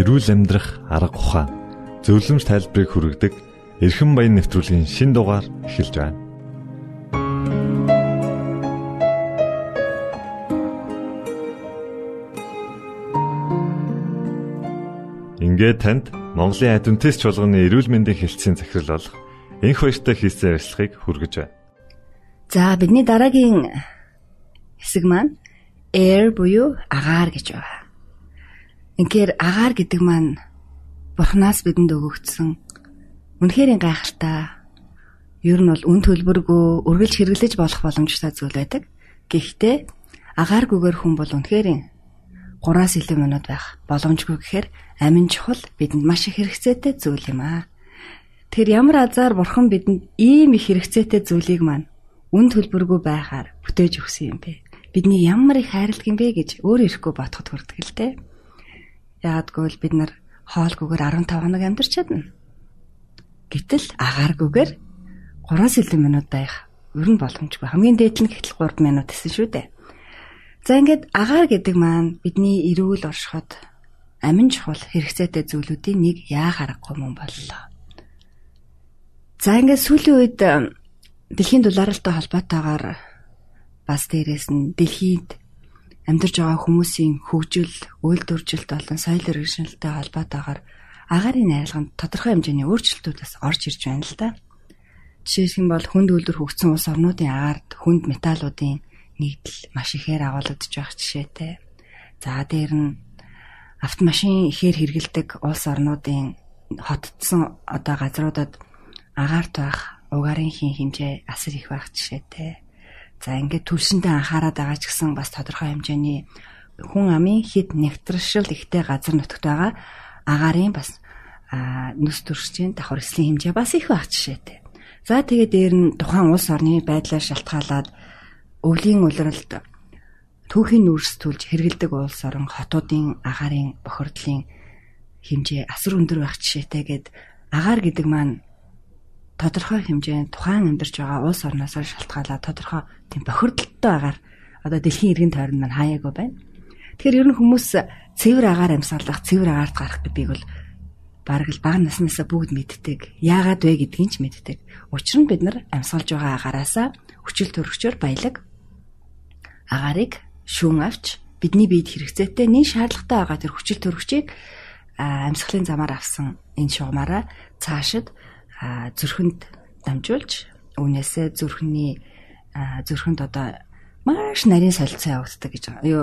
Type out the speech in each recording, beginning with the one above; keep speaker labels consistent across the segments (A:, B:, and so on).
A: эрүүл амьдрах арга ухаан зөвлөмж тайлбарыг хүргэдэг эрхэм баян нэвтрүүлгийн шин дугаар эхэлж байна. Ингээд танд Монголын адвентист чуулганы эрүүл мэндийн хэлтсийн захирал болох энх баяртай хийсэн ярилцлагыг хүргэж байна.
B: За бидний дараагийн хэсэг маань air буюу агаар гэж байна. Инхээр агаар гэдэг маань Бурханаас бидэнд өгөгдсөн үнэхээр гайхалтай ер нь бол үн төлбөргүй үргэлж хэрэглэж болох боломжтой зүйл байдаг. Гэхдээ агааргүйгээр хүн бол үнэхээр 3-аас илүү минут байх боломжгүй гэхээр амин чухал бидэнд маш их хэрэгцээтэй зүйл юм аа. Тэр ямар азар бурхан бидэнд ийм их хэрэгцээтэй зүйлийг маань үн төлбөргүй байхаар бүтээж өгсөн юм бэ? Бидний ямар их хайрладаг юм бэ гэж өөр ирэхгүй бодоход хүрдэг л дээ. Яагадгүй л бид нар хоолгүйгээр 15 хоног амьдарч чадна. Гэтэл агааргүйгээр 3-аас илүү минут байх ер нь боломжгүй. Хамгийн дээд нь гэтэл 3 минут гэсэн шүү дээ. За ингээд агаар гэдэг маань бидний эрүүл оршиход амин чухал хэрэгцээтэй зүйлүүдийн нэг яа харахгүй мөн боллоо. За ингээд сүүлийн үед дэлхийн дулаалтай холбоотойгоор бас дээрэс нь дэлхийд амьдарч байгаа хүмүүсийн хөгжил, үйлдвэржилт болон соёл иргэншилтэй холбоотойгоор агаарын найрлаганд тодорхой хэмжээний өөрчлөлтүүд бас орж ирж байна л да. Жишээлх юм бол хүнд үйлдвэр хөгжсөн улс орнуудын агаард хүнд металлуудын нэгдэл маш ихээр агуулгадж байх жишээтэй. За дээр нь автомашин ихээр хэрэгэлдэг улс орнуудын хотдсон одоо газруудад агаарт байх угаарын хин хэмжээ асар их байх жишээтэй. За ингээд төлсөндөө анхаарал байгаа ч гэсэн бас тодорхой хэмжээний хүн амын хэд нэгтршил ихтэй газар нутагт байгаа агарын бас нүс төрчийн давхар эслийн хэмжээ бас их байх жишээтэй. За тэгээд дээр нь тухайн улс орны байдлаар шалтгаалаад өвлийн улиралд түүхийн нүүрс төлж хэрэгэлдэг улс орон хотуудын агарын бохирдлын хэмжээ асар өндөр байх жишээтэй гээд агаар гэдэг маань тодорхой хэмжээнд тухайн амьдарч байгаа улс орноос шалтгаалаад тодорхой тийм бохирдолтой агаар одоо дэлхийн иргэн тойронд маань хаяагүй байна. Тэгэхээр ер нь хүмүүс цэвэр агаар амьсгалах, цэвэр агаарт гарах гэдгийг бол бараг л бага наснаасаа бүгд мэддэг. Яагаад вэ гэдгийг ч мэддэг. Учир нь бид нар амьсгалж байгаа агаараасаа хүчил төрөгчөөр баялаг агаарыг шүүн авч бидний биед хэрэгцээтэй нэг шаардлагатай байгаа тэр хүчил төрөгчийг амьсгалын замаар авсан энэ шугамаараа цаашид зүрхэнд дамжуулж үүнээсээ зүрхний зүрхэнд одоо маш нарийн солилцоо явагддаг гэж байгаа. Юу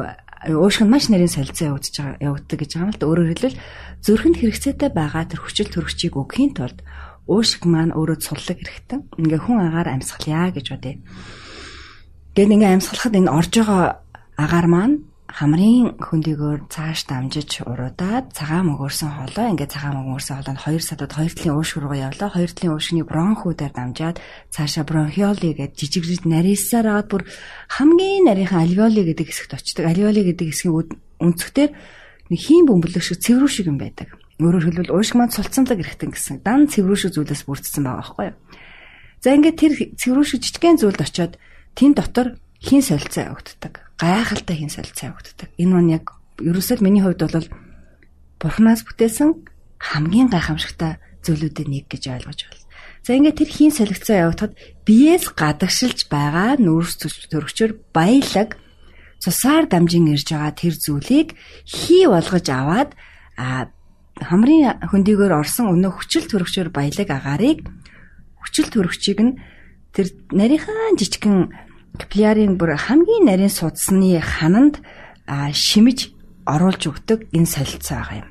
B: уушг нь маш нарийн солилцоо явагдаж байгаа явагддаг гэж байгаа юм л да. Өөрөөр хэлбэл зүрхэнд хэрэгцээтэй байгаа тэр хүчил төрөгчийг өгөхийн тулд уушг маань өөрөө цуллаг хэрэгтэй. Ингээ хүн агаар амьсгалъя гэж бодъё. Гэт ингээ амьсгалахад энэ орж байгаа агаар маань хамрын хөндөгөөр цааш дамжиж уруудаад цагаан мөгөөрсөн хоолой ингээд цагаан мөгөөрсөн хоолойд 2 садад 2 талын уушг руу явлаа. 2 талын уушгны бронхуудаар дамжаад цаашаа бронхиоли гэж жижигрэж нарийсаар аваад бүр хамгийн нарийнхан альвеоли гэдэг хэсэгт очдог. Альвеоли гэдэг хэсгийн өнцгтэр нэг хийм бөмбөлөг шиг цэврүү шиг юм байдаг. Өөрөөр хэлбэл уушг маань цулцанлаг эрхтэн гэсэн. Дан цэврүү шиг зүйлээс бүрдсэн байгаа байхгүй юу? За ингээд тэр цэврүү шиг жижигхэн зүйлд очиод тэн дотор хин солилцоо явагддаг гайхалтай хин солилцоо явагддаг. Энэ нь яг ерөөсөө миний хувьд бол бурхнаас бүтээсэн хамгийн гайхамшигтай зүйлүүдийн нэг гэж ойлгож байна. За ингээд тэр хийн солилцоо явагдахад биеэс гадагшилж байгаа нүүрс төрөгчөр баялаг цусаар дамжин ирж байгаа тэр зүйлийг хий болгож аваад хамрын хөндийгөр орсон өнөө хүчил төрөгчөр баялаг агаарыг хүчил төрөгчийг нь тэр нарийнхан жижигхэн капиллярын бүр хамгийн нарийн судасны хананд шимэж оруулж өгдөг энэ солилцоо байгаа юм.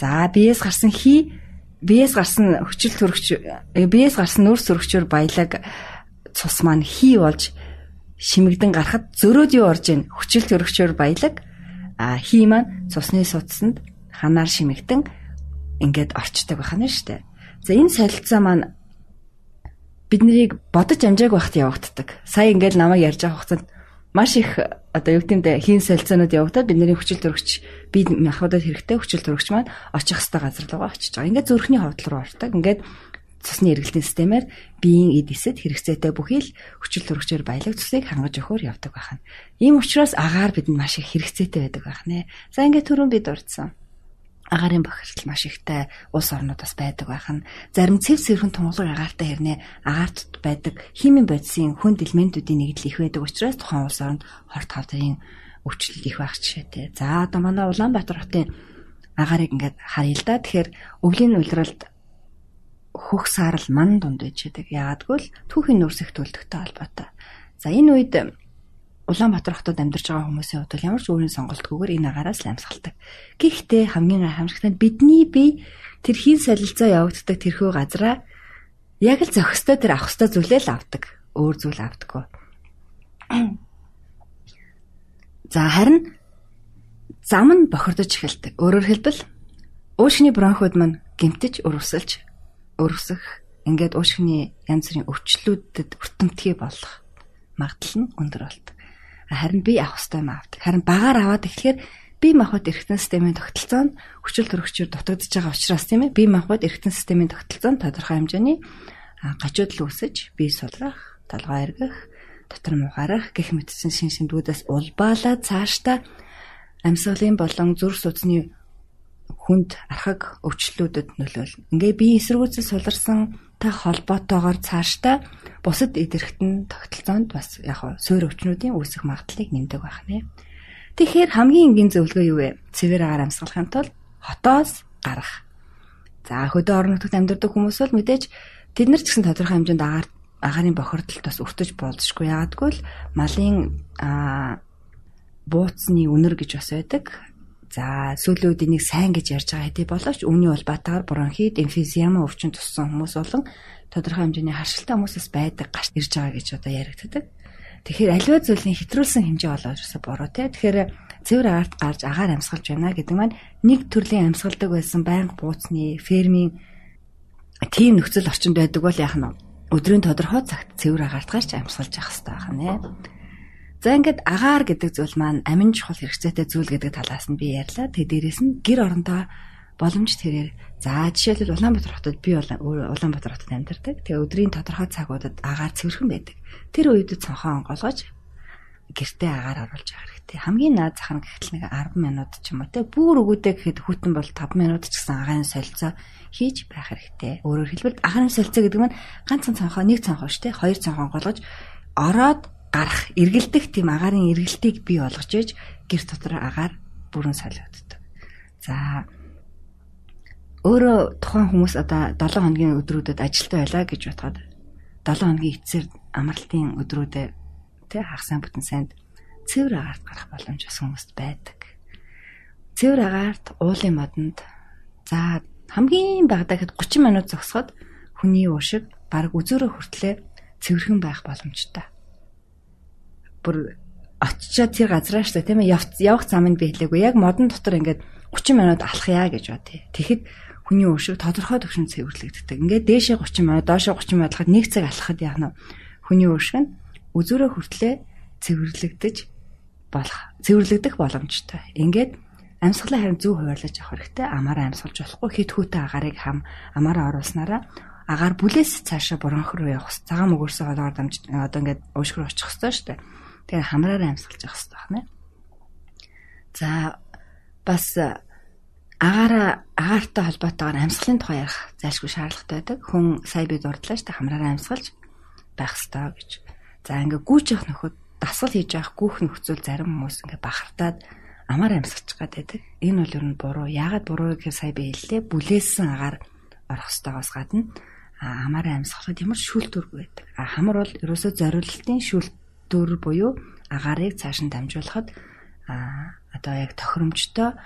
B: За биеэс гарсан хий биеэс гарсан хүчил төрөгч э, биеэс гарсан нүүрс төрөгчөөр баялаг цус маань хий болж шимэгдэн гарахад зөрөөд юу орж ийн хүчил төрөгчөөр баялаг хий маань цусны судасанд ханаар шимэгдэн ингээд орчдөг байна шүү дээ. За энэ солилцоо маань бид нарыг бодож амжааг байхад явагддаг. Сая ингээд намайг ярьж байгаа хугацаанд маш их одоо юу гэмдэ хийн солилцоонууд явагдаад бидний хүчил төрөгч би махбодод хэрэгтэй хүчил төрөгч маань очих хэвээр газар руугаа очиж байгаа. Ингээд зүрхний ховдол руу ордог. Ингээд цусны эргэлтийн системээр биеийн эд эсэд хэрэгцээтэй бүхий л хүчил төрөгчөөр баялаг цусыг хангаж өгөхөөр явдаг байна. Ийм учраас агаар бидэнд маш их хэрэгцээтэй байдаг байна. За ингээд түрүүн бид дурдсан агарын бохирдол маш ихтэй улс орнуудаас байдаг байх нь зарим цэв сэрхэн тунгалаг агаартай хэрнээ агаарт байдаг химийн бодисын хүнд элементүүдийн нэгдэл их байдаг учраас тухайн улс оронд хорт хавдрын өвчлөл их байх жишээтэй. За одоо манай Улаанбаатар хотын агаарыг ингээд харъя л да. Тэгэхээр өвлийн улиралд хөх саарл ман дунд байж байдаг. Яагадгүй л түүхийн их төлөвтэй холбоотой. За энэ үед Улаанбаатар хотод амьдарч байгаа хүмүүсийн хувьд ямар ч өөрийн сонголтгүйгээр энэ агаараас л амьсгалдаг. Гэхдээ хамгийн гайхамшигтай бидний бие тэр хийн солилцоо явагддаг тэрхүү газараа яг л зохистой тэр авах хөстэй зүйлээ л авдаг. Өөр зүйл авдаггүй. За харин зам нь бохирдож эхэлдэг. Өөрөөр хэлбэл уушгины бронхууд маань гимтэж өрөвсөлж өрөвсөх ингээд уушгины янз бүрийн өвчлүүдэд өртөмтгий болох магадлал нь өндөр болдог харин би авах хэвээр юм авдаг. Харин багаар аваад эхлэхээр бие махбод эргэтэн системийн тогтолцоо нь хүчил төрөгчөөр дутагдж байгаа учраас тийм ээ бие махбод эргэтэн системийн тогтолцоо нь тодорхой хэмжээний гажуудал үүсэж бие сулрах, толгой эргэх, дотор мухаарах гэх мэтсэн шин шимдгүүдээс улбаалаад цаашдаа амьсгалын болон зүрх судасны хүнд архаг өвчлөлүүдэд нөлөөлнө. Ингээ бие эсэргүүцэл суларсан та холбоотойгоор цаашдаа бусад идэрхтэн тогтолцоонд бас яг суур өвчнүүдийн үүсэх магадлалыг нэмдэг байх нэ. Тэгэхээр хамгийн энгийн зөвлөгөө юу вэ? Цэвэр агаар амсгалахын тулд хотоос гарах. За хөдөө орон нутагт амьдардаг хүмүүс бол мэдээж тэд нар ч гэсэн тодорхой хэмжээнд агаар агаарын бохирдолд бас өртөж болзошгүй яадгүй л малын бууцны үнэр гэж бас байдаг. За сүүлийн үед энийг сайн гэж ярьж байгаа хэдий боловч үүний улбаатаар бронхит, эмфизема өвчин туссан хүмүүс болон тодорхой хэмжээний харшилтай хүмүүсээс байдаг гарч ирж байгаа гэж одоо яригддаг. Тэгэхээр аливаа зүйлийн хэтрүүлсэн хэмжээ болоод ерөөсө буруу те. Тэгэхээр цэвэр агаарт гарч агаар амьсгалж байна гэдэг маань нэг төрлийн амьсгалдаг байсан байнга бууцны фермийн тийм нөхцөл орчинд байдаг бол яах нь өдрийн тодорхой цагт цэвэр агаарт гарч амьсгалж явах хэрэгтэй байна. За ингээд агаар гэдэг зүйл маань амин чухал хэрэгцээтэй зүйл гэдэг талаас нь би ярьлаа. Тэгээ дээрэс нь гэр орондоо боломж тэрээр за жишээлбэл Улаанбаатар хотод би Улаанбаатар хотод амьдардаг. Тэгээ өдрийн тодорхой цагуудад агаар цэвэрхэн байдаг. Тэр үед цонхоо онгоолгож гэртээ агаар оруулж байгаа хэрэгтэй. Хамгийн наад зах нь гэхэл нэг 10 минут ч юм уу те бүр өгөөдэй гэхэд хүтэн бол 5 минут ч гэсэн агаарын солилцоо хийж байх хэрэгтэй. Өөрөөр хэлбэл агаарын солилцоо гэдэг нь ганцхан цонхоо нэг цонхоо шүү те хоёр цонхоо онгоолгож ороод гарах эргэлдэх тийм агаарын эргэлтийг бий болгож ээж гэр дотор агаар бүрэн солиоддог. За өөрөө тухайн хүмүүс одоо 7 хоногийн өдрүүдэд ажилтаа байлаа гэж бодоход 7 хоногийн эцсээр амралтын өдрүүдэд тэг хагас бүтэн санд цэвэр агаарт гарах боломж бас хүмүүст байдаг. Цэвэр агаарт уулын модонд за хамгийн багадаа хэд 30 минут зогсоход хүний уушиг баг үзүүрээ хүртлээр цэвэрхэн байх боломжтой бүр очичоод тэр газраа штэ тийм ээ явах замыг би хэлээгүй. Яг модон дотор ингээд 30 минут алхая гэж бодъё. Тэгэхэд хүний өшөг тодорхой төвшөнд цэвэрлэгддэг. Ингээд дээшээ 30 минут, доошоо 30 минут алхахад 1 цаг алхахад яах нь хүний өшөг нь үзүүрээ хүртлээ цэвэрлэгдэж болох цэвэрлэгдэх боломжтой. Ингээд амьсгалаа харин зөв хуваарлаж авах хэрэгтэй. Амаараа амьсгалж болохгүй хит хүүтэй агаарыг хам амаараа оруулснараа агаар бүлээс цаашаа буранх руу явах. Цагаан мөгөөсөө холоор дамж одоо ингээд руу очих хэрэгтэй шүү дээ. Тэгээ хамраараа амьсгалж явах хэрэгтэй байна. За бас агаараа агаартай холбоотойгоор амьсгалын тухай ярих зайлшгүй шаардлагатай байдаг. Хүн сая бид дурдлаа шүү дээ хамраараа амьсгалж байх хэрэгтэй гэж. За ингээ гүйж явах нөхөд дасгал хийж явах гүүх нөхцөл зарим хүмүүс ингээ бахартаад амар амьсгаж гадбайдаг. Энэ бол ер нь буруу. Яагаад буруу гэхээр сая би хэллээ. Бүлээсэн агаар орох ёстойгоос гадна амаараа амьсгалахад ямар шүүлтүрг байдаг. А хамар бол ерөөсөө зориулалтын шүүлтүр буюу агаарыг цааш нь дамжуулахад а одоо яг тохиромжтой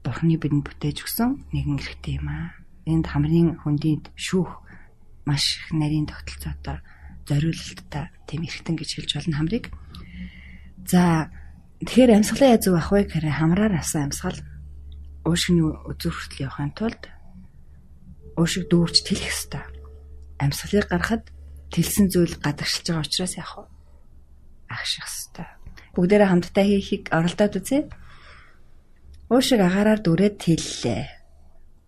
B: бурхны бидэнд бүтээж өгсөн нэгэн хэрэгтэй юм аа. Энд хамрын хүндийд шүүх маш их нарийн тогтолцоотой зориулалттай тийм эргэтэн гэж хэлж болно хамрыг. За тэгэхээр амьсгалаа яаж зөв авах вэ гэхээр хамраар авсан амьсгал уушгины үзүүр хүртэл явахын тулд уушиг дүүрч тэлэх ёстой. Амьсгалыг гаргахад тэлсэн зүйл гадагшилж байгаа учраас яах вэ? Агших ёстой. Бүгдээрээ хамтдаа хийхийг оролдоод үзье. Уушиг агаараар дүрээд тэллээ.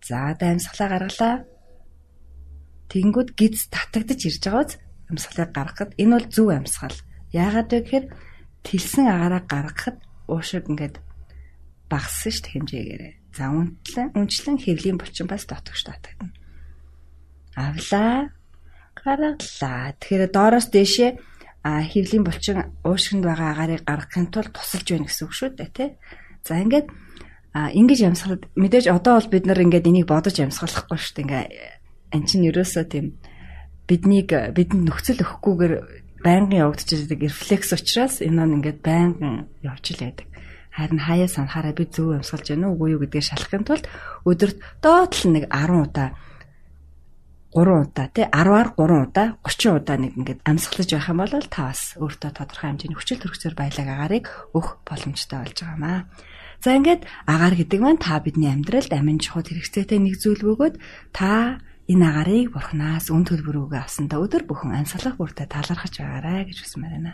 B: За да амьсгалаа гаргалаа. Тэнгүүд гиз татагдж ирж байгааз амьсгалыг гаргахад энэ бол зөв амьсгал. Яагаад вэ гэхээр тэлсэн агаараа гаргахад уушиг ингээд багассан ш хэмжээгээрээ. За үнтлэн үнчлэн хэвлийн булчин бас дотогш татагдана. Авлаа. Гаргалаа. Тэгэхээр доороос дээшээ хэвлийн булчин уушгинд байгаа агаарыг гаргахын тулд тусалж байна гэсэн үг шүү дээ тий. За ингээд ингэж ямсгалаад мэдээж одоо бол бид нар ингээд энийг бодож ямсгалахгүй шүү дээ. Ингээ эн чинь ерөөсөө тийм биднийг бидэнд нөхцөл өгөхгүйгээр байнгын явагдаж байгаа рефлекс учраас энэ нь ингээд байнгын явж л байдаг. Харин хаяа санахаараа би зөв амьсгалж байна уу үгүй юу гэдгийг шалахын тулд өдөрт доотлол нэг 10 удаа 3 удаа тий 10-аар 3 удаа 30 удаа нэг ингээд амьсгалж байх юм бол та бас өөртөө тодорхой хэмжээний хүчил төрөхцөр баялаг агаарыг өгөх боломжтой болж байгаамаа. За ингээд агаар гэдэг маань та бидний амьдралд амин чухал хэрэгцээтэй нэг зүйл бөгөөд та энэ агарыг бурхнаас үн төлбөрөөгөө авсандаа өдөр бүхэн амьсгалах бүртээ талархаж байгаарай гэж хүсмээр байна.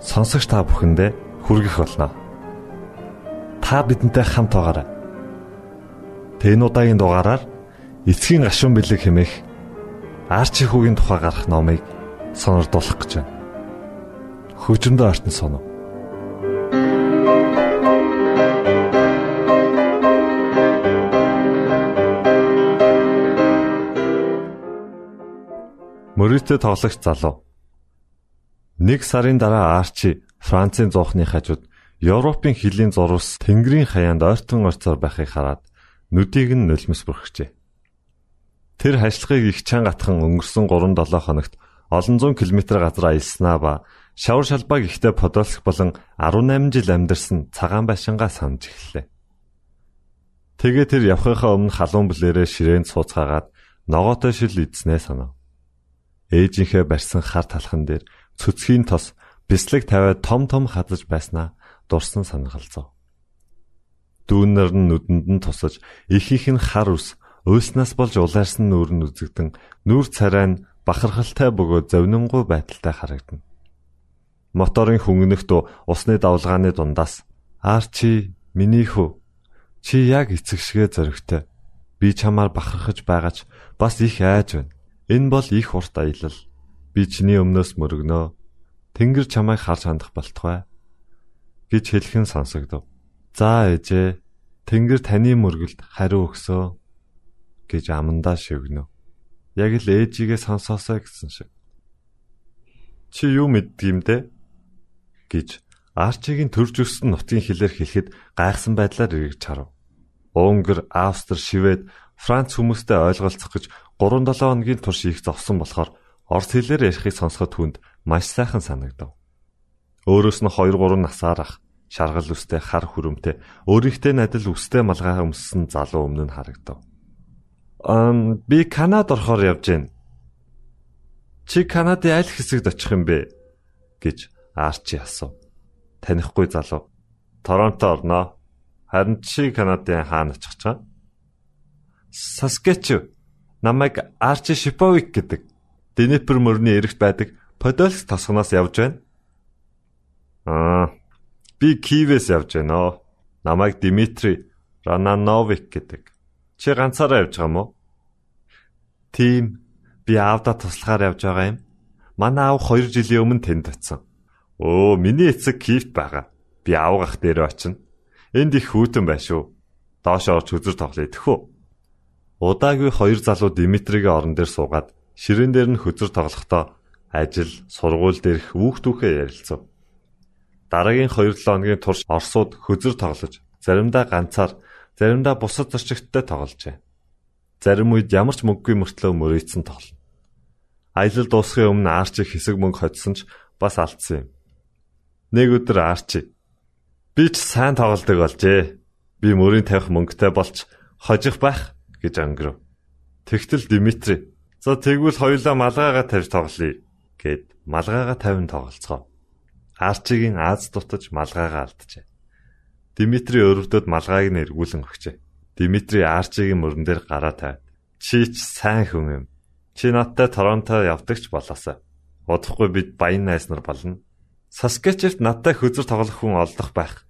A: сонсогч та бүхэндээ хүргэх болно. Та бидэнтэй хамт байгаарай. Тэн удаагийн дугаараар эцгийн гашуун бэлэг хэмээх арчи хүүгийн тухай гарах номыг сонирдуулах гэж байна. Хөгжмөд артн сонов. Мөрөдтэй тоглогч залуу Нэг сарын дараа Арчи Францын зоохны хажууд Европын хилийн зурвас Тэнгэрийн хаяанд ойртон орцоор байхыг хараад нүдийг нь нулимс бүрхжээ. Тэр хашлагыг их чанга атхан өнгөрсөн 3-7 хоногт олон зуун километр газар аялснаа ба шавар шалбаг ихтэй Подольск болон 18 жил амьдарсан цагаан байшингаа санаж эхэллээ. Тэгээ тэр явхынхаа өмнө халуун бүлээрээ ширээнд сууцгаагаад ногоотой шил идснээ санав. Ээжийнхээ барьсан хар талхан дээр цөцгийн тос бислэг тавиад том том хадаж байснаа дурсан санагалзав. Дүүнэр нь нүдэнд нь тусаж их их нь хар ус Уйснаас болж улаарсан нүүр нь үзэгдэн нүүр царай нь бахархалтай бөгөөд зовнингуй байдалтай харагдана. Моторын хөнгөнөхт усны давлгааны дундаас "Арчи, миний хүү. Чи яг эцэг шигэ зөрөгтэй. Би чамаар бахархаж байгаач бас их айж байна. Энэ бол их урт аялал. Би чиний өмнөөс мөргөнөө. Тэнгэр чамайг харж хандах болтугай." гэж хэлхэн сонсогдов. "За ээжээ, Тэнгэр таны мөргөлд хариу өгсөө." гэж амандаа шивгэнэ. Яг л ээжигээ сонсоосоо гэсэн шиг. Чи юу мэддгиймдэ? гэж Арчигийн төрж өссөн нутгийн хэлээр хэлэхэд гайхсан байдлаар эргэж харав. Унгар, Австри, Швед, Франц хүмүүстэй ойлголцох гэж 3-7 хоногийн турш их зовсон болохоор орос хэлээр ярихыг сонсоход хүнд маш сайхан санагдав. Өөрөөс нь 2-3 насаар ах шаргал үстэй хар хүрэмтэй өөрийнхөө надад үстэй малгай өмссөн залуу өмнө нь харагдав. Ам би Канад орохоор явж байна. Чи Канадын аль хэсэгт очих юм бэ? гэж Арчи асуув. Танихгүй залуу. Торонто орноо. Харин чи Канадын хаана очих чам? Саскетчев. Намайг Арчи Шиповик гэдэг. Днепр мөрний эрэгт байдаг Подольск тосгоноос явж байна. Аа. Би Киевээс явж байна. Намайг Дмитрий Ранановик гэдэг. Чи ганцаараа явж байгаа мó? Тийм. Би аавда туслахаар явж байгаа юм. Манай аав 2 жилийн өмнө тэнд очив. Өө, миний эцэг Киевт байгаа. Би аав гах дээр очино. Энд их хүүтэн байна шүү. Доош орж хүзэр тоглоё тэхүү. Удаагүй хоёр залуу Димитригийн орон дээр суугаад ширээн дээр нь хүзэр тоглохдоо ажил, сургууль дээрх хүүхдүүхээ ярилцав. Дараагийн 2-7 хоногийн турш Оросууд хөзөр тоглож, заримдаа ганцаар заримдаа бусад зорчигчтой тогложээ. Зарим үед ямар ч мөнгөгүй мөртлөө мөрөөдсөн тоглоно. Аялал дуусахын өмнө Арчи хэсэг мөнгө хоцсон ч бас алдсан юм. Нэг өдөр Арчи би ч сайн тоглодог болжээ. Би мөрийн тавих мөнгөтэй болж хожих байх гэж өнгөрөв. Тэгтэл Дмитри "За тэгвэл хоёулаа малгайгаа тавьж тоглоё" гэд малгайгаа тавин тоглолцгоо. Арчигийн Аз дутаж малгайгаа алджээ. Дмитри өрөвдөд малгайг нь эргүүлэн өгчээ. Дмитри Арчигийн мөрөн дээр гараа тавь. Чи ч сайн хүн юм. Чи надтай Торонто явдагч болоосаа. Удахгүй бид баян найз нар болно. Саскачевт надтай хөзөр тоглох хүн олдох байх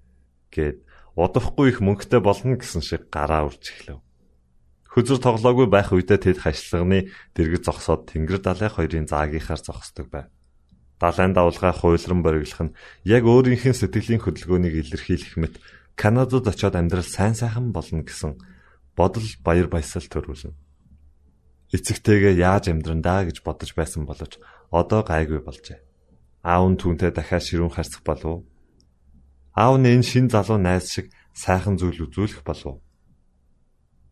A: гэд удахгүй их мөнгөтэй болно гэсэн шиг гараа урж эхлэв. Хөзөр тоглоогүй байх үедээ тэд хашлагны дэргэд зогсоод Тэнгэр далай хоёрын заагийнхаар зогсдог байв. Далайн давлгаа хуйлран бориглох нь яг өөрийнх нь сэтгэлийн хөдөлгөөнийг илэрхийлэх мэт Канадад очиод амьдрал сайн сайхан болно гэсэн бодол баяр баясгал төрүүлнэ. Эцэгтэйгээ яаж амьдрандаа гэж бодож байсан боловч одоо гайгүй болжээ. Аав нь түүнтэй дахиад ширүүн харцах болов. Аав нь энэ шин залуу найз шиг сайхан зүйл үзүүлэх болов.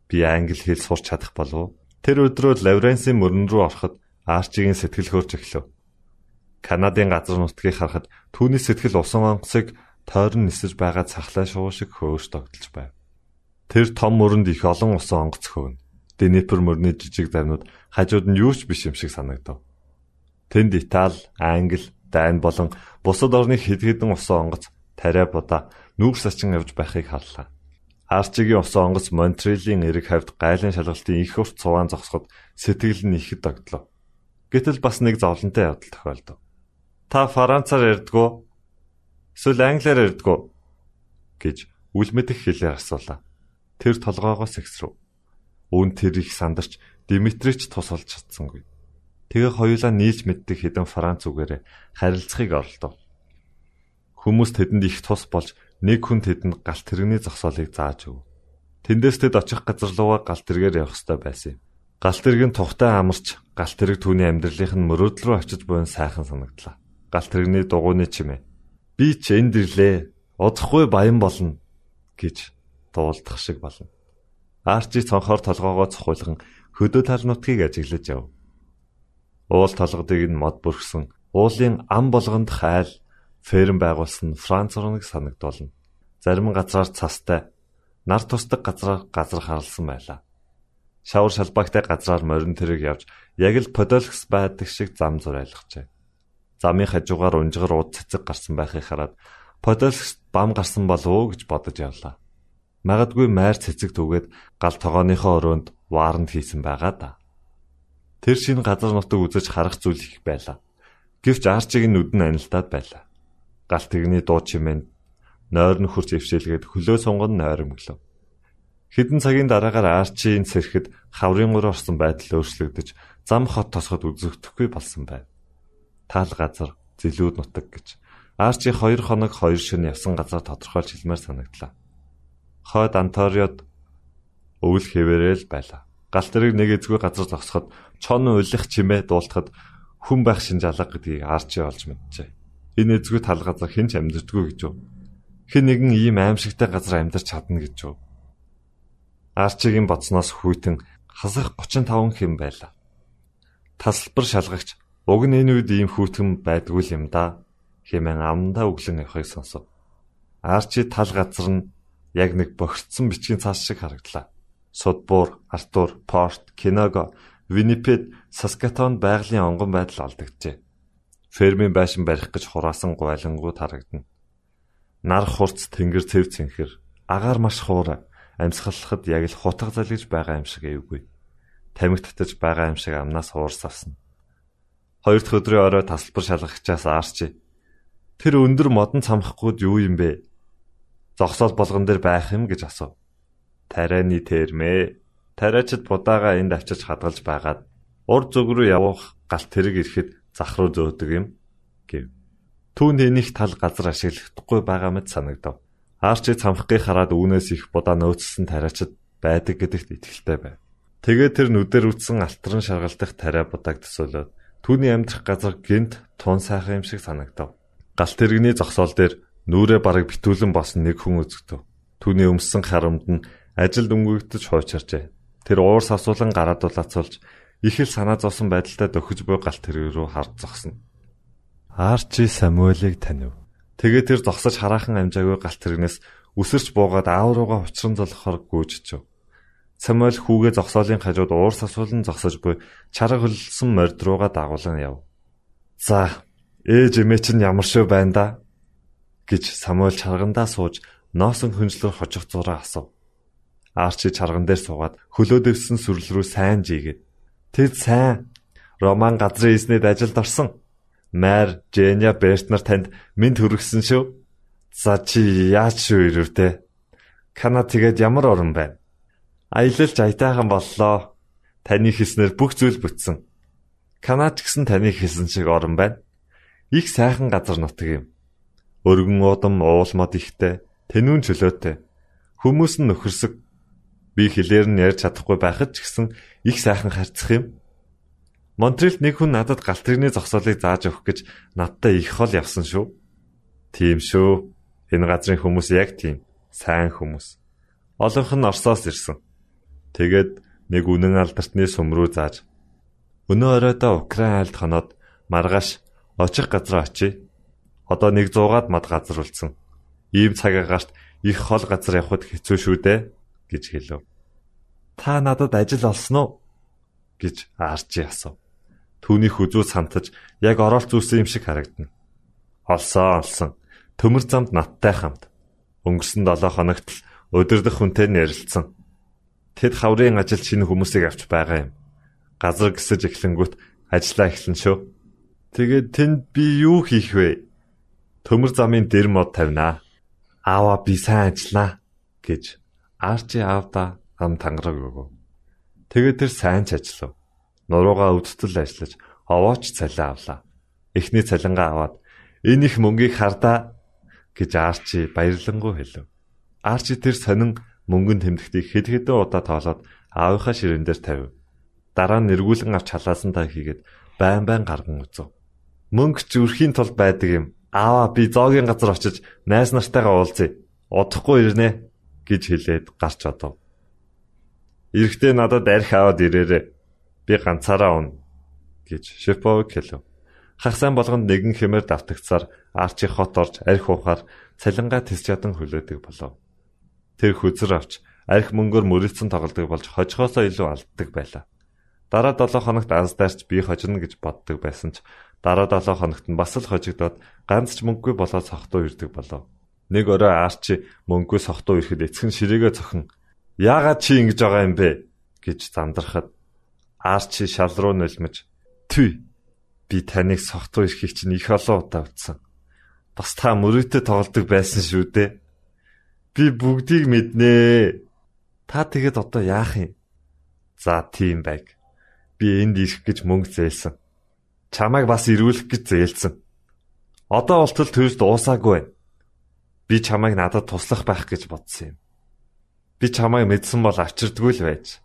A: Би англи хэл сурч чадах болов. Тэр өдрөө Лавренсийн мөрөн рүү ороход Арчигийн сэтгэл хөөрч эхлэв. Канадын газар нутгийг харахад түүний сэтгэл усан онгоцыг тойрон нисэж байгаа цахлаа шувуу шиг хөөрч тогтолж байв. Тэр том мөрөнд их олон усан онгоц хөөнө. Днепр мөрний жижиг завнууд хажууд нь юу ч биш юм шиг санагдав. Тэнд Итали, Англи, Дани болон бусад орны хэд хэдэн усан онгоц тариа будаа нүүр сачин явж байхыг харлаа. Арчигийн усан онгоц Монтреалийн эрэг хавьд гайлын шалгалтын их урт цуваан зогсоход сэтгэл нь ихэд догтлоо. Гэтэл бас нэг зовлонтой явдал тохиолдов. Та Францаар ярьдгүү Эсвэл англиар ярьдгүү гэж үл мэдэх хэлээр асуулаа. Тэр толгоогоос ихсрэв. Үүн тэр их сандарч Димитрич тус олж чадсангүй. Тэгээ хоёулаа нийлж мэддэг хэдэн Франц үгээрээ харилцахыг оролдов. Хүмүүс тэдэнд их тус болж нэг хүн тэдэнд галт тэрэгний зогсоолыг зааж өг. Тэндээс тэд очих газар руугаа галт тэргээр явах ёстой байсан юм. Галт тэрэг нь тухтай амарч галт тэрэг түүний амьдралынх нь мөрөөдөл рүү очиж буйн сайхан санагдлаа. Галт тэрэгний дугуйны чимээ Би ч энд ирлээ. Удахгүй баян болно гэж дуулдах шиг болно. Арчи цонхоор толгоогоо цохуулган хөдөө тал нутгийг ажиглаж яв. Уул толгодыг нь мод бүрхсэн уулын ам болгонд хайл ферм байгуулсан Франц орныг санагдуулна. Зарим газраар цастай, нар тусдаг газраар газар харлсан байлаа. Шавар шалбаагтай газраар морин тэрэг явж яг л Подолкс байдаг шиг зам зурайлгажээ. Замын хажуугаар унжгар ууд цэцэг гарсан байхыг хараад Подолкс бам гарсан болов уу гэж бодож явлаа. Магадгүй майр цэцэг түгээд гал тогооныхоо өрөөнд ваарнд хийсэн байгаа да. Тэр шинэ газар нутаг үзэж харах зүйл их байлаа. Гэвч Арчиг нь нүд нь анилдаад байлаа. Гал тэгний дуу чимээ нойр нь хурц өвшөөлгээд хөлөө сунган нойромглов. Хэдэн цагийн дараагаар Арчийн цэрхэд хаврын гур орсон байдал өөрчлөгдөж зам хот тосгод үзэгдэхгүй болсон байв. Таал газар, зэлүүд нутаг гэж Арчи хоёр хоног хоёр шөнө явсан газар тодорхойлж хэлмээр санагдлаа хойд Анториод өвөл хэвээрэл байлаа. Гал тэрэг нэг эзгүй газар зогсоход чон улих чимээ дуулахад хүн байх шинж алга гэдгийг арчи олж мэджээ. Энэ эзгүй тал газар хэн ч амьддаггүй гэж юу? Хэн нэгэн ийм аимшигтай газар амьдарч чадна гэж юу? Арчигийн боцноос хүйтэн хасах 35 хэм байлаа. Тасалбар шалгагч уг нь энэ үед ийм хүйтэн байдгүй юм да хэмээн амдаа өглөн явахыг сонсов. Арчи тал газар нь яг нэг богцсон бичгийн цаас шиг харагдлаа. Судбуур, Артур, Порт, Киного, Виннипед, Саскатон байгалийн онгон байдал алдагджээ. Фермийн байшин барих гэж хураасан гуйлангууд харагдана. Нар хурц тэнгэр цэв цэнхэр, агаар маш хуура, амьсгалахад яг л хутга залгиж байгаа юм шиг эвгүй. Тамиг татаж байгаа юм шиг амнаас хуурс авсан. Хоёр дахь өдрийн орой тасалбар шалгагчаас аарч. Тэр өндөр модон цамхгууд юу юм бэ? зогсоол болгон дээр байх юм гэж асуув. Тарианы тэрмээ. Тариачид будаага энд авчиж хадгалж байгаад ур зүг рүү явах галт тэрэг ирэхэд зах руу зөөдөг юм гэв. Түүнд энийг тал газар ашиглахдаггүй байгаа мэт санагдав. Арчи цамхгийг хараад үүнээс их будаа нөөцсөн тариачид байдаг гэдэгт итгэлтэй байв. Тэгээд тэр нүдээр үтсэн алтран шаргалдах тариа будааг төсөөлөд түүний амьдрах газар гинт тун сайхан юм шиг санагдав. Галт тэрэгний зогсоол дээр Нүрээ бараг битүүлэн босон нэг хүн үзэгдэв. Түүний өмссөн харамд нь ажилд өнгөгдөж хуучирчээ. Тэр уурс асуулан гараад улаацуулж их л санаа зовсон байдалтай дөхөж буй галт тэрэг рүү харж зогсно. Арчи Самуэлийг танив. Тэгээ тэр зогсож хараахан амжаагүй галт тэрэгнээс үсэрч буугаад аав руугаа учран золохоор гүйжчихв. Самуэль хүүгээ зогсоолын хажууд уурс асуулан зогсож буй чарга хөлсөн морд руугаа дагуулan яв. За, ээж эмээ чинь ямар шүү байна да? гэж Самуэль чаргандаа сууж ноосон хүнжлөр хожих зураа асуув. Арчи чарган дээр суугаад хөлөө дэвсэн сүрэл рүү сайн жигээд "Тэд сайн. Роман газрын эзнэд ажилд орсон. Майр, Женя Бертнер танд минь төрөгсөн шүү. За чи яаж шүү ирвэ? Канад тэгээд ямар орон байна? Аялалж аятайхан боллоо. Таны хийснээр бүх зүйл бүтсэн. Канад ч гэсэн таны хийсэн шиг орон байна. Их сайхан газар нутаг юм. Өргөн удам уулмод ихтэй, тэнүүн чөлөөтэй. Хүмүүс нь нөхөрсөг. Би хэлээр нь ярьж чадахгүй байхад ч гэсэн их сайхан харцах юм. Монтрелд нэг хүн надад галтрын зогсоолыг зааж өгөх гэж надтай их хол явсан шүү. Тийм шүү. Энэ газрын хүмүүс яг тийм. Сайн хүмүүс. Олонх нь Оросоос ирсэн. Тэгээд нэг үнэн алдартны сүм рүү зааж өнөө оройдоо Украин айлд хоноод маргааш очих газар очие. Одоо нэг 100-аад мад газар үлдсэн. Ийм цаг агаарт их хол газар явхад хэцүү шүү дээ гэж хэлв. Та надад ажил олсон уу? гэж Арчи асуув. Түүнийх үзүү сантаж яг оролт зүүсэн юм шиг харагдана. Олсон, олсон. Төмөр замд надтай хамт. Өнгөрсөн 7 хоногт л өдөрдөх хүнтэй нэрэлцсэн. Тэд хаврын ажил шинэ хүмүүсийг авч байгаа юм. Газар гисэж эхлэнгүүт ажиллаа эхлэн шүү. Тэгээд тэнд би юу хийх вэ? төмөр замын дэр мод тавина. Аава би сайн ажиллана гэж Арчи аавда ам тангараг өгөв. Тэгээд тэр сайн ч ажиллав. Нуруугаа өвдтөл ажиллаж овооч цалин авлаа. Эхний цалингаа аваад энэ их мөнгийг хардаа гэж Арчи баярлангуй хэлв. Арчи тэр сонин мөнгөнд тэмдэгтийг хэд хэдэн удаа тоолоод аавынхаа ширээн дээр тавив. Дараа нь эргүүлэн авч халаасантаа хийгээд байн байн гарган үзв. Мөнгө ч өрхийн тулд байдаг юм. Аава би зоогийн газар очиж найз нартайгаа уулзъя. Удахгүй ирнэ гэж хэлээд гарч одов. Ирэхдээ надад арх аваад ирээрээ. Би ганцаараа унаа. гэж Шиповик хэлв. Хагасан болгонд нэгэн хэмээр давтагцаар Арчи хот орж арх ухаар цалингаа тис чадан хөлөөдөг болов. Тэр хүзэр авч арх мөнгөөр мөрөлдсөн тоглодог болж хожихоосоо илүү алддаг байлаа. Дараа 7 хоногт анздаарч би хожино гэж боддог байсан ч дараа 7 хоногт нь бас л хожигдоод ганц ч мөнгөгүй болоод сохтуу ирдэг болов. Нэг орой Арчи мөнгөгүй сохтуу ирэхэд эцэг нь ширээгээ цохон "Яагаад чи ингэж байгаа юм бэ?" гэж зандрахад Арчи шал руу нулимж "Түй. Би таныг сохтуу ирэхийг чинь их олон удаа утсан. Бас та мөрөөдө тоглодог байсан шүү дээ. Би бүгдийг мэднэ. Та тэгэд одоо яах юм?" За тийм байг. Би энд ирэх гэж мөнгө зээлсэн. Чамайг бас ирүүлэх гэж зээлсэн. Одоо болтол төрс дуусаагүй байна. Би чамайг надад туслах байх гэж бодсон юм. Би чамайг мэдсэн бол авчирдгүй л байж.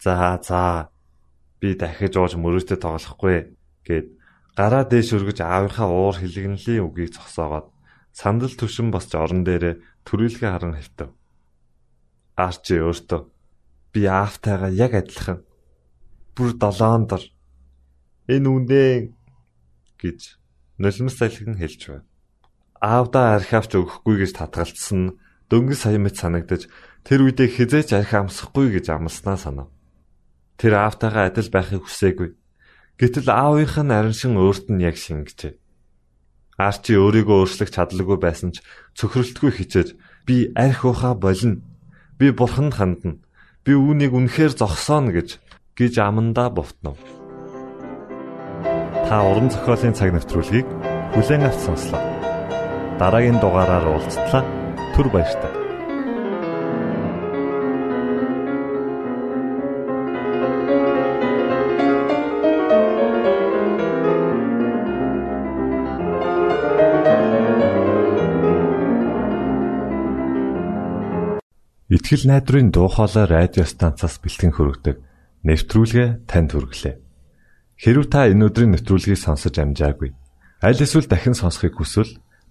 A: За за. Би дахиж ууж мөрөөдө тоглохгүй гэд гараа дээш өргөж аавынхаа уур хилэгнэлийн үгийг зогсоогоод сандал түшин босч орон дээрээ төрүүлгээ харан хөвтөв. Арчи өөртөө би аавтайгаа яг адилхан бүр долоон дор энэ үндэ гэж нулимс салхин хэлж байна. Аавда архиавч өгөхгүй гэж татгалцсан нь дөнгөж сая мэт санагдаж тэр үедээ хизээч архи амсахгүй гэж амласнаа санав. Тэр аавтайгаа адил байхыг хүсээгүй. Гэтэл аавынх нь арин шин өөрт нь яг шингэжээ. Арчи өөрийгөө өөрчлөх чадлагүй байсан ч цөхрөлтгүй хичээж би арх ухаа болно. Би бурханд хандна. Би үүнийг үнэхээр зогсооно гэж гэж амандаа бовтнов. Та уран зохиолын цаг навтруулыг бүлээн авч сонслоо. Дараагийн дугаараар уулзтлаа. Түр баярлалаа. Итгэл найдрын дуу хоолой радио станцаас бэлтгэн хөрөгдөг нэвтрүүлгээ танд хүргэлээ. Хэрв та энэ өдрийн нэвтрүүлгийг сонсож амжаагүй аль эсвэл дахин сонсохыг хүсвэл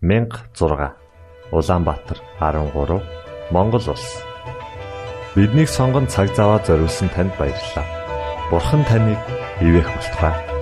A: 16 Улаанбаатар 13 Монгол улс Биднийг сонгонд цаг зав аваад зориулсан танд баярлалаа. Бурхан таныг ивээх болтугай.